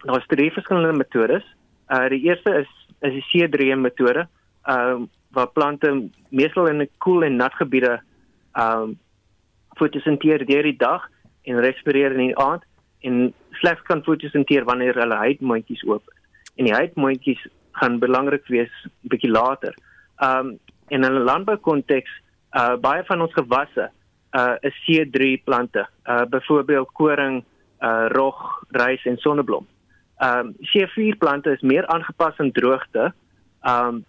daar's drie verskillende metodes. Uh die eerste is is die C3 metode. Um waar plante meestal in 'n koel en nat gebiede ehm um, fotosinteer deur die dag en respireer in die aand en slegs kan fotosinteer wanneer hulle huidmondjies oop is. En die huidmondjies gaan belangrik wees bietjie later. Ehm um, in 'n landboukonteks uh baie van ons gewasse uh is C3 plante. Uh byvoorbeeld koring, uh rog, rys en sonneblom. Ehm um, C4 plante is meer aangepas aan droogte. Ehm um,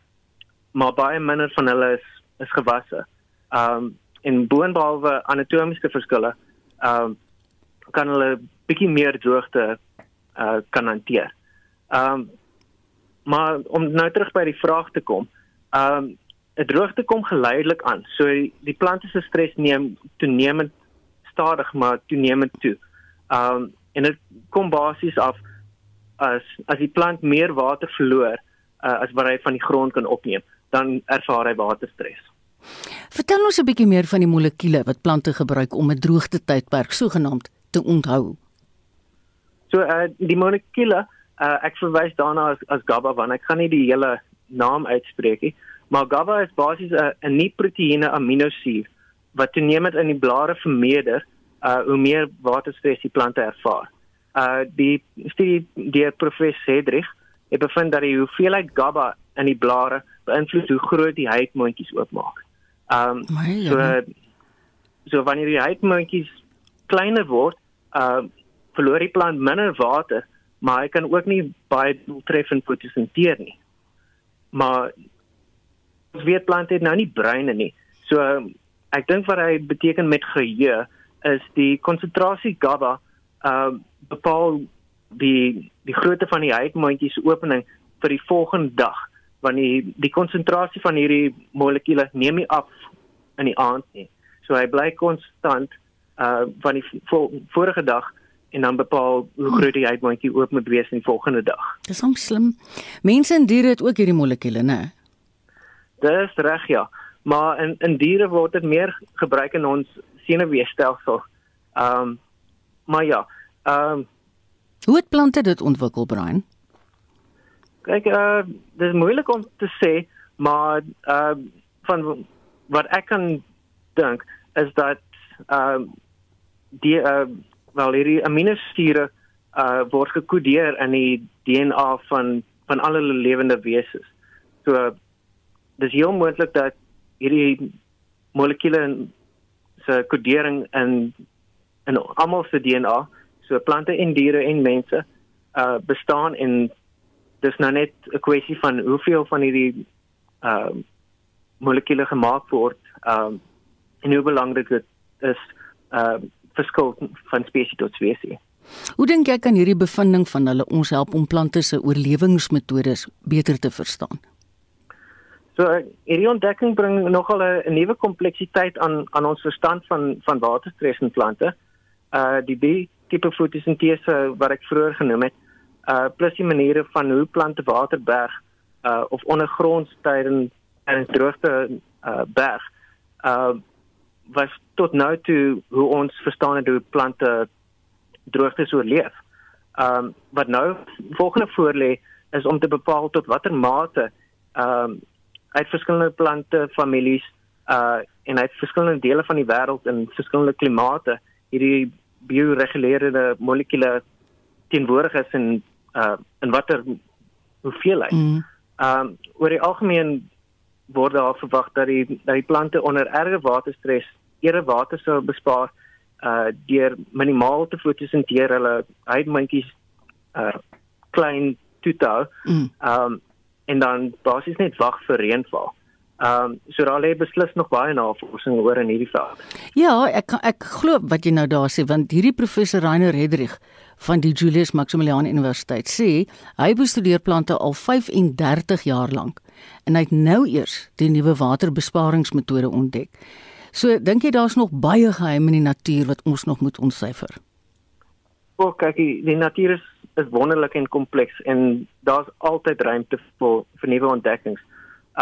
maar baie minder van hulle is is gewasse. Um en boonbehalwe anatomiese verskille, um kan hulle bietjie meer droogte uh kan hanteer. Um maar om nou terug by die vraag te kom, um 'n droogte kom geleidelik aan. So die, die plante se stres neem toenemend stadig maar toenemend toe. Um en dit kom basies af as as die plant meer water verloor uh, as wat hy van die grond kan opneem dan ervaar hy waterstres. Vertel ons 'n bietjie meer van die molekules wat plante gebruik om 'n droogte tydperk sogenaamd te onthou. So uh die molekules, uh, ek verwys daarna as as GABA want ek gaan nie die hele naam uitspreek nie, maar GABA is basies 'n 'n nie-proteïene aminosuur wat toenemend in die blare vermeerder uh hoe meer waterstres die plante ervaar. Uh die studie deur professor Hedrich het bevind dat die hoeveelheid GABA in die blare beïnvloed hoe groot die huidmondjies oopmaak. Ehm um, so so wanneer die huidmondjies kleiner word, ehm uh, verloor die plant minder water, maar hy kan ook nie baie doeltreffend fotosinteer nie. Maar ons weet plante het nou nie breine nie. So um, ek dink wat hy beteken met geheue is die konsentrasie GABA ehm uh, bepaal die die grootte van die huidmondjies opening vir die volgende dag want die die konsentrasie van hierdie molekules neem nie af in die aand nie. So hy bly konstant uh van die vo vorige dag en dan bepaal hoe hmm. groot die uitmondjie oop moet wees in die volgende dag. Dis hom slim. Mense en diere het ook hierdie molekules, né? Dis reg ja. Maar in in diere word dit meer gebruik in ons senuweestelsel. Ehm um, maar ja, ehm um, Hoe het plante dit ontwikkel, Brian? Kyk, uh dis moeilik om te sê, maar uh van wat ek kan dink is dat uh die uh wel hierdie aminosure uh word gekodeer in die DNA van van al hulle lewende wesens. So dis heel moontlik dat hierdie molekules se kodering in in almal se DNA, so plante en diere en mense uh bestaan en dis nou net 'n kwessie van hoeveel van hierdie ehm uh, molekules gemaak word ehm um, en hoe belangrik dit is ehm uh, verskil van spesies tot spesies. Hoe dink jy kan hierdie bevinding van hulle ons help om plante se oorlewingsmetodes beter te verstaan? So hierdie ontdekking bring nogal 'n nuwe kompleksiteit aan aan ons verstand van van waterstres in plante. Uh die B tipe fotosintese wat ek vroeër genoem het, uh plus die maniere van hoe plante water berg uh of ondergronds tydens en droogte uh berg. Uh was tot nou toe hoe ons verstaan het hoe plante droogtes oorleef. Ehm um, wat nou volgende voorlê is om te bepaal tot watter mate ehm um, uit verskillende plante families uh en uit verskillende dele van die wêreld in verskillende klimate hierdie bioregulerende molekules teenwoordig is in uh in watter hoeveelheid. Mm. Ehm um, oor die algemeen word daar verwag dat die dat die plante onder erge waterstres eerder water sou bespaar uh deur minimaal te fotosinteer hulle huidmandjies uh klein toe te hou. Mm. Um en dan basies net wag vir reënval. Um so daar lê beslis nog baie navorsing oor in hierdie veld. Ja, ek ek glo wat jy nou daar sê want hierdie professor Rainer Hedrich van die Julius Maximilian Universiteit sê hy bestudeer plante al 35 jaar lank en hy het nou eers die nuwe waterbesparingsmetode ontdek. So dink jy daar's nog baie geheim in die natuur wat ons nog moet ontsyfer? O, kyk, die, die natuur is, is wonderlik en kompleks en daar's altyd ruimte vir vir nuwe ontdekkings.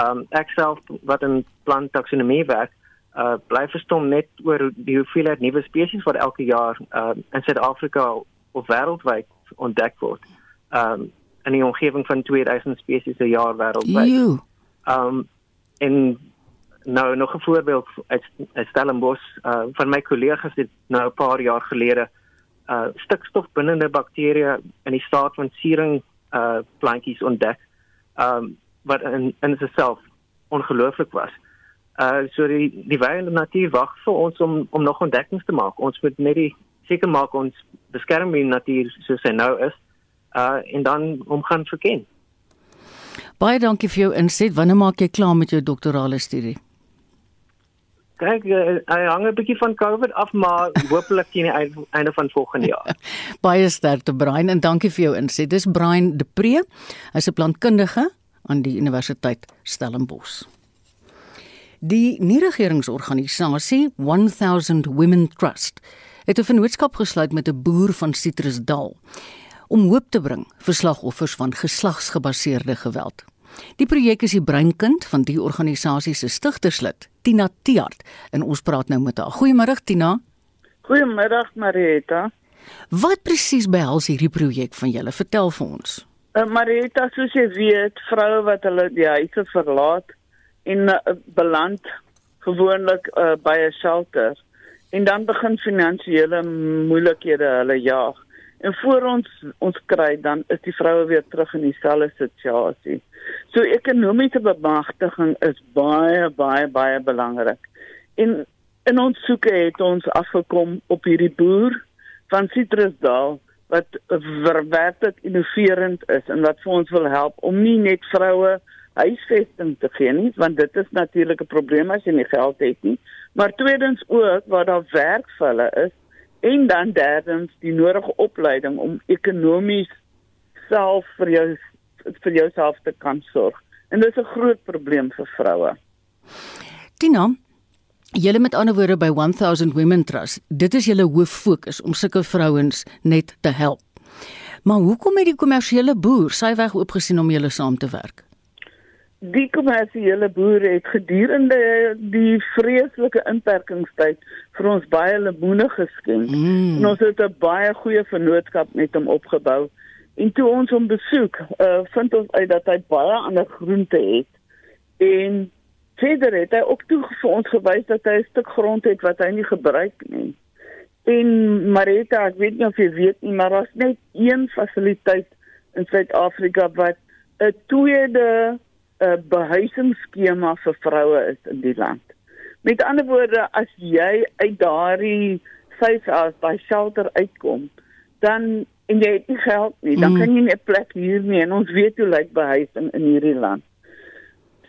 Um ek self wat in plant taksonomie werk, uh bly verstom net oor die hoeveelheid nuwe spesies wat elke jaar uh in Suid-Afrika of wêreldwyd ontdek word. Um in die omgewing van 2000 spesies per jaar wêreldwyd. Um en nou nog 'n voorbeeld uit, uit Stellenbosch uh, van my kollegas het nou 'n paar jaar gelede uh stikstofbindende bakterieë in die staat van siering uh plantjies ontdek. Um wat in in self ongelooflik was. Uh so die die wêreld natuur wag vir ons om om nog ontdekkings te maak. Ons moet net die seker maak ons beskerm die natuur soos hy nou is. Uh en dan om gaan verken. Baie dankie vir jou inset. Wanneer maak jy klaar met jou doktorale studie? Kyk, uh, hy hang 'n bietjie van COVID af, maar hopelik teen die einde van volgende jaar. Baie sterkte Brian en dankie vir jou inset. Dis Brian De Pre. Hy's 'n plantkundige aan die Universiteit Stellenbosch. Die nie-regeringsorganisasie 1000 Women Trust het 'n vennootskap gesluit met 'n boer van Citrusdal om hoop te bring vir slagoffers van geslagsgebaseerde geweld. Die projek is die breinkind van die organisasie se stigterslid, Tina Tiart, en ons praat nou met haar. Goeiemôre Tina. Goeiemôre Marita. Wat presies behels hierdie projek van julle? Vertel vir ons. Uh, Marita, soos jy weet, vroue wat hulle die huise verlaat en uh, beland gewoonlik uh, by 'n shelter en dan begin finansiële moeilikhede hulle jaag. En voor ons ons kry dan is die vroue weer terug in dieselfde situasie. So ekonomiese bemagtiging is baie baie baie belangrik. En in ons soeke het ons afgekom op hierdie boer van Citrusdal wat werklik innoverend is en wat vir ons wil help om nie net vroue huisvesting te gee nie, want dit is natuurlik 'n probleem as jy nie geld het nie, maar tweedens ook waar daar werk vir hulle is en dan derdens die nodige opleiding om ekonomies self vir jou vir jouself te kan sorg. En dit is 'n groot probleem vir vroue. Tina, julle met ander woorde by 1000 Women Trust, dit is julle hoof fokus om sulke vrouens net te help. Maar hoekom het die kommersiële boer sy weg oopgesien om julle saam te werk? Die kommersiële boere het gedurende die vreeslike inperkingstyd vir ons baie lemoene geskenk. Mm. En ons het 'n baie goeie vennootskap met hom opgebou. En toe ons hom besoek, uh, vind ons uit dat hy baie ander groente het. En verder het hy ook toe vir ons gewys dat hy 'n stuk grond het wat hy nie gebruik nie. En Marita, ek weet nie of jy weet nie, maar daar's net een fasiliteit in Suid-Afrika wat 'n tweede 'n behuisingsskema vir vroue is in die land. Met ander woorde, as jy uit daardie safe house by shelter uitkom, dan en jy het nie geld nie, dan mm. kan jy nie 'n plek huur nie en ons weet hoe lyk behuising in hierdie land.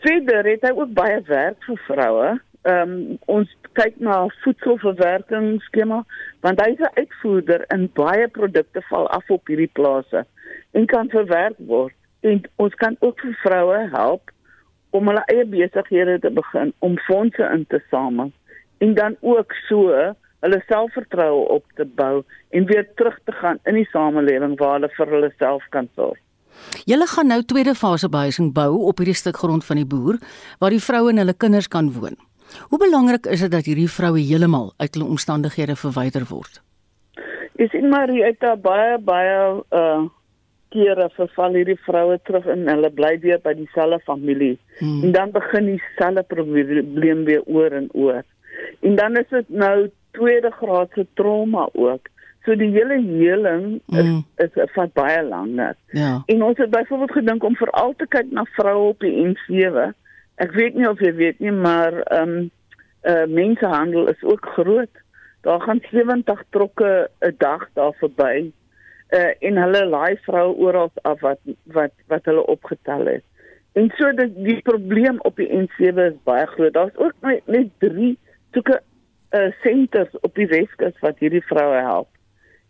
Verder het hy ook baie werk vir vroue ehm um, ons kyk na voedselverwerkingsskema want hy's 'n uitvoerder in baie produkte val af op hierdie plase en kan verwerk word en ons kan ook vir vroue help om hulle eie besighede te begin om fondse in te samel en dan ook so hulle selfvertroue op te bou en weer terug te gaan in die samelewing waar hulle vir hulle self kan sorg. Julle gaan nou tweede fase behuising bou op hierdie stuk grond van die boer waar die vroue en hulle kinders kan woon. Hoe belangrik is dit dat hierdie vroue heeltemal uit hulle omstandighede verwyder word? Is in Marietta baie baie uh kere verval hierdie vroue terug en hulle bly weer by dieselfde familie. Hmm. En dan begin dieselfde probleem weer oor en oor. En dan is dit nou tweede graadse trauma ook. So die hele heling is mm. is, is van baie langer. Ja. En ons het byvoorbeeld gedink om veral te kyk na vroue op die N7. Ek weet nie of jy weet nie, maar ehm um, uh mensenhandel is ook groot. Daar gaan 70 trokke 'n dag daar verby. Uh en hulle laai vroue oral af wat wat wat hulle opgetel het. En so dit die probleem op die N7 is baie groot. Daar's ook net 3 soeke uh senters op die Weskus wat hierdie vroue help.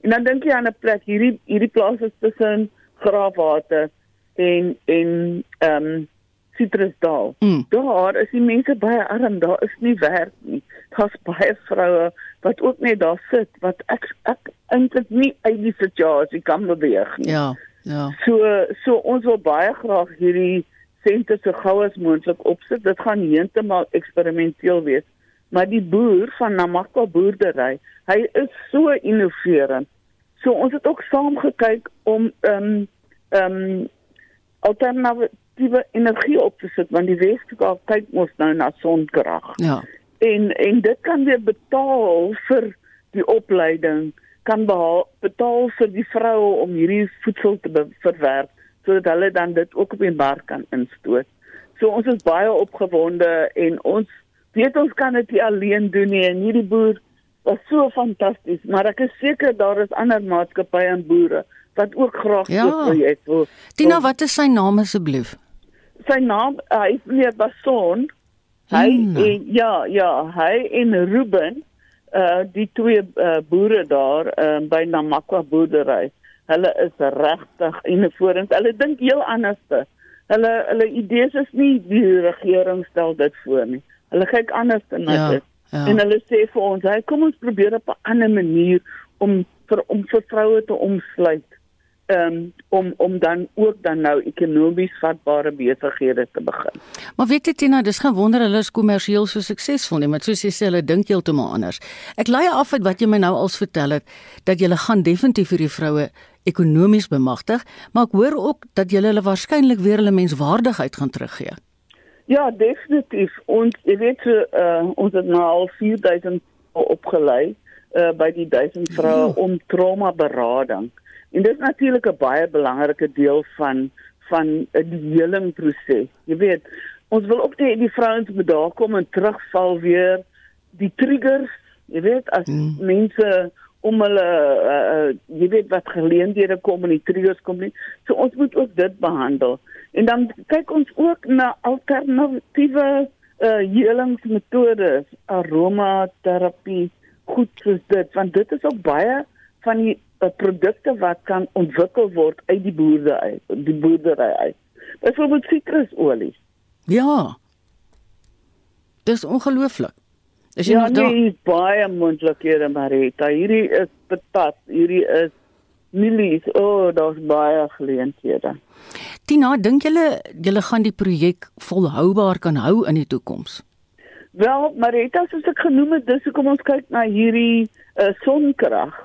En dan dink jy aan 'n plek hierdie hierdie plaas is tussen Graafwater en en ehm um, Citrusdal. Mm. Daar is die mense baie arm, daar is nie werk nie. Daar's baie vroue wat ook net daar sit wat ek ek eintlik nie uit die situasie kan beweeg nie. Ja. Ja. So so ons wil baie graag hierdie sente so gou as moontlik opsit. Dit gaan heeltemal eksperimenteel wees. Maar die boer van Namakwa boerdery, hy is so innoverend. So ons het ook saam gekyk om ehm um, ehm um, alternatiewe energie op te sit want die Weskaap kyk mos nou na sonkrag. Ja. En en dit kan weer betaal vir die opleiding, kan behaal, betaal vir die vroue om hierdie voedsel te verwerk sodat hulle dan dit ook op die mark kan instoot. So ons is baie opgewonde en ons weet ons kan dit nie alleen doen nie en hierdie boer was so fantasties, maar ek is seker daar is ander maatskappye en boere wat ook graag ja. so projek wil. Tina, wat is sy naam asseblief? sy naam uh, hy is meneer Bason. Hy hmm. en, ja ja, hy en Ruben uh die twee uh, boere daar uh, by Namakwa boerdery. Hulle is regtig innoverend. Hulle dink heel anders. Hulle hulle idees is nie die regering stel dit voor nie. Hulle kyk anders na ja, dit. Ja. En hulle sê vir ons, "Hey, kom ons probeer op 'n ander manier om vir om vir vroue te omsluit." Um, om om dan ook dan nou ekonomies vatbare besighede te begin. Maar weet jy Tina, dis geen wonder hulle is kommersieel so suksesvol nie, maar soos jy sê hulle dink heeltemal anders. Ek lei af uit wat jy my nou als vertel het dat jy gaan definitief vir die vroue ekonomies bemagtig, maar ek hoor ook dat jy hulle waarskynlik weer hulle menswaardigheid gaan teruggee. Ja, definitief. Ons jy weet uh, ons het nou al 4000 opgelei uh, by die 1000 vroue ja. om trauma berading. En dit is natuurlik 'n baie belangrike deel van van 'n helingproses. Jy weet, ons wil ook net die vrouens moet daar kom en terugval weer die triggers, jy weet, as mm. mense om hulle uh, uh, jy weet wat geleenthede kom en die triggers kom nie. So ons moet ook dit behandel. En dan kyk ons ook na alternatiewe uh helingsmetodes, aromaterapie, goed soos dit, want dit is ook baie van die produkte wat kan ontwikkel word uit die boerde uit, die boerdery uit. Byvoorbeeld sitrusolie. Ja. Dis ongelooflik. Is jy ja, nog daar? Nee, baie moontlikhede Marita. Hierdie is patat, hierdie is mielies. O, oh, daar's baie geleenthede. Tina, dink julle julle gaan die projek volhoubaar kan hou in die toekoms? Wel, Marita, soos ek genoem het, dis hoekom ons kyk na hierdie uh, sonkrag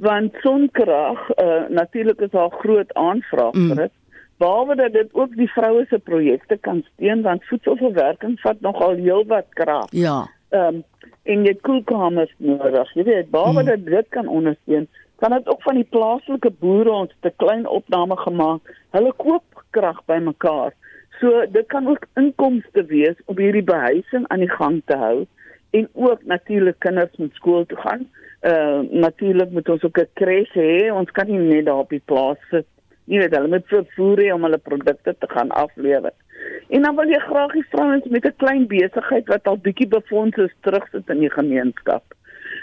want sonkrag uh, natuurlik is daar groot aanvraag mm. vir dit behalwe dat dit ook die vroue se projekte kan steun want voedselverwerking vat nogal heelwat krag ja. Ehm um, en jy koelkamers nodig jy weet. Behalwe mm. dat dit kan ondersteun kan dit ook van die plaaslike boere ons te klein opname gemaak hulle koop krag bymekaar so dit kan ook inkomste wees om hierdie behuising aan die gang te hou en ook natuurlik kinders moet skool toe gaan uh natuurlik moet ons ook 'n kres hê. Ons kan nie net daar op die plaas sit. Jy weet, hulle moet vervoer hê om hulle produkte te gaan aflewer. En dan wil jy graag die vrouens met 'n klein besigheid wat al bietjie befonds is terugsit in die gemeenskap.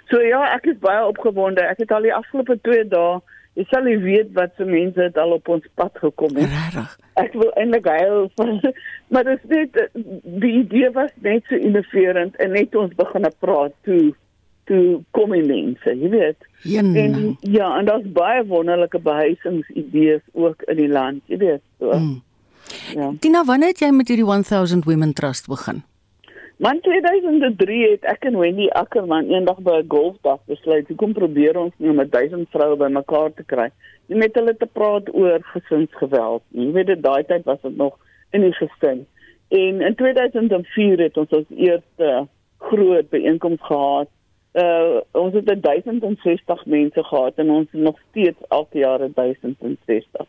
So ja, ek is baie opgewonde. Ek het al die afgelope 2 dae, jy sal nie weet wat se mense het al op ons pad gekom het. Regtig. Ek wil eintlik huil, maar dit is net die idee was net so innoverend en net ons begin praat toe toe kom die mense, jy weet. Een. En ja, en daar's baie wonderlike behuisingsidees ook in die land, jy weet. So. Mm. Ja. Tina, wanneer het jy met hierdie 1000 Women Trust begin? Man 2003 het ek en Wendy Ackerman eendag by 'n golfdag besluit, "Kom probeer ons nie om 1000 vroue bymekaar te kry nie met hulle te praat oor gesinsgeweld." Jy weet dit daai tyd was dit nog in die gesin. En in 2004 het ons ons eerste groot byeenkoms gehad uh ons het 1060 mense gehad en ons het nog steeds elke jaar 1060.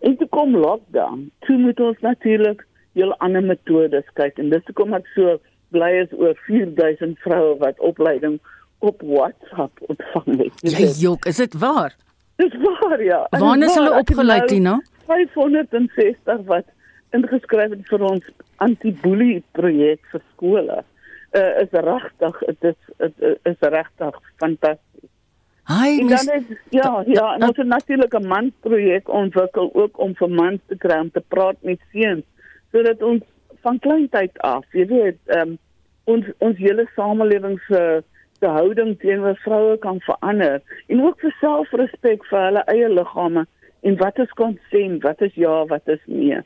En toe kom lockdown. Toe moet ons natuurlik heel ander metodes kyk en dis hoekom ek so bly is oor 4000 vroue wat opleiding op WhatsApp ontvang het. Jy jok, is dit waar? Dis waar ja. Waar is hulle opgelei Tina? 560 wat ingeskryf het vir ons anti-bully projek vir skole uh, is regtig dit is dit is regtig fantasties. Hi, mis, is, ja, ja, en ons het natuurlik 'n mansprojek ontwikkel ook om vir mans te kry om te praat met seuns sodat ons van kleintyd af, jy weet, um, ons ons hele samelewing se se houding teenoor vroue kan verander en ook vir selfrespek vir hulle eie liggame en wat is konsent, wat is ja, wat is nee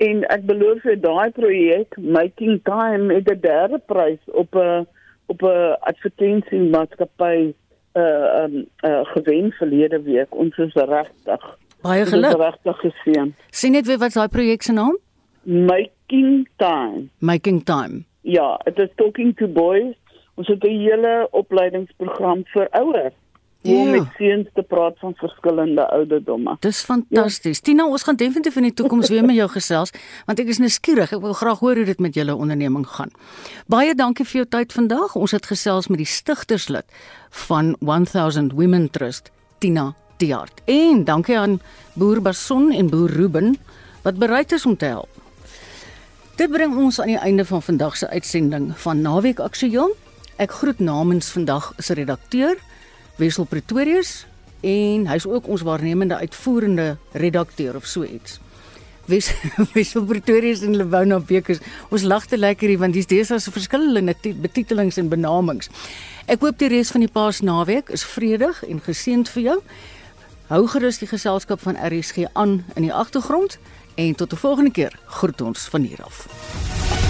en ek beloof vir daai projek making time met 'n derde prys op 'n op 'n advertensie maatskappy uh um uh gewen verlede week. Ons is regtig baie geluk. regtig gesien sien net weer wat daai projek se naam? Making time. Making time. Ja it is talking to boys. Ons het 'n hele opleidingsprogram vir ouers Ja. om met seuns te praat van verskillende ouderdomme. Dis fantasties. Ja. Tina, ons gaan definitief in die toekoms weer met jou gesels want ek is nou skieurig. Ek wil graag hoor hoe dit met julle onderneming gaan. Baie dankie vir jou tyd vandag. Ons het gesels met die stigterslid van 1000 Women Trust, Tina Diart. En dankie aan Boer Bason en Boer Ruben wat bereid is om te help. Dit bring ons aan die einde van vandag se uitsending van Naweek Aksueel. Ek groet namens vandag se redakteur Wessel Pretorius en hy's ook ons waarnemende uitvoerende redakteur of so iets. Wes Wessel Pretorius en Lewona Bekes. Ons lag te lekker hier want dis dis as verskillende betitelings en benamings. Ek hoop die res van die Paasnaweek is vredig en geseënd vir jou. Hou gerus die geselskap van RSG aan in die agtergrond en tot 'n volgende keer. Groet ons van hier af.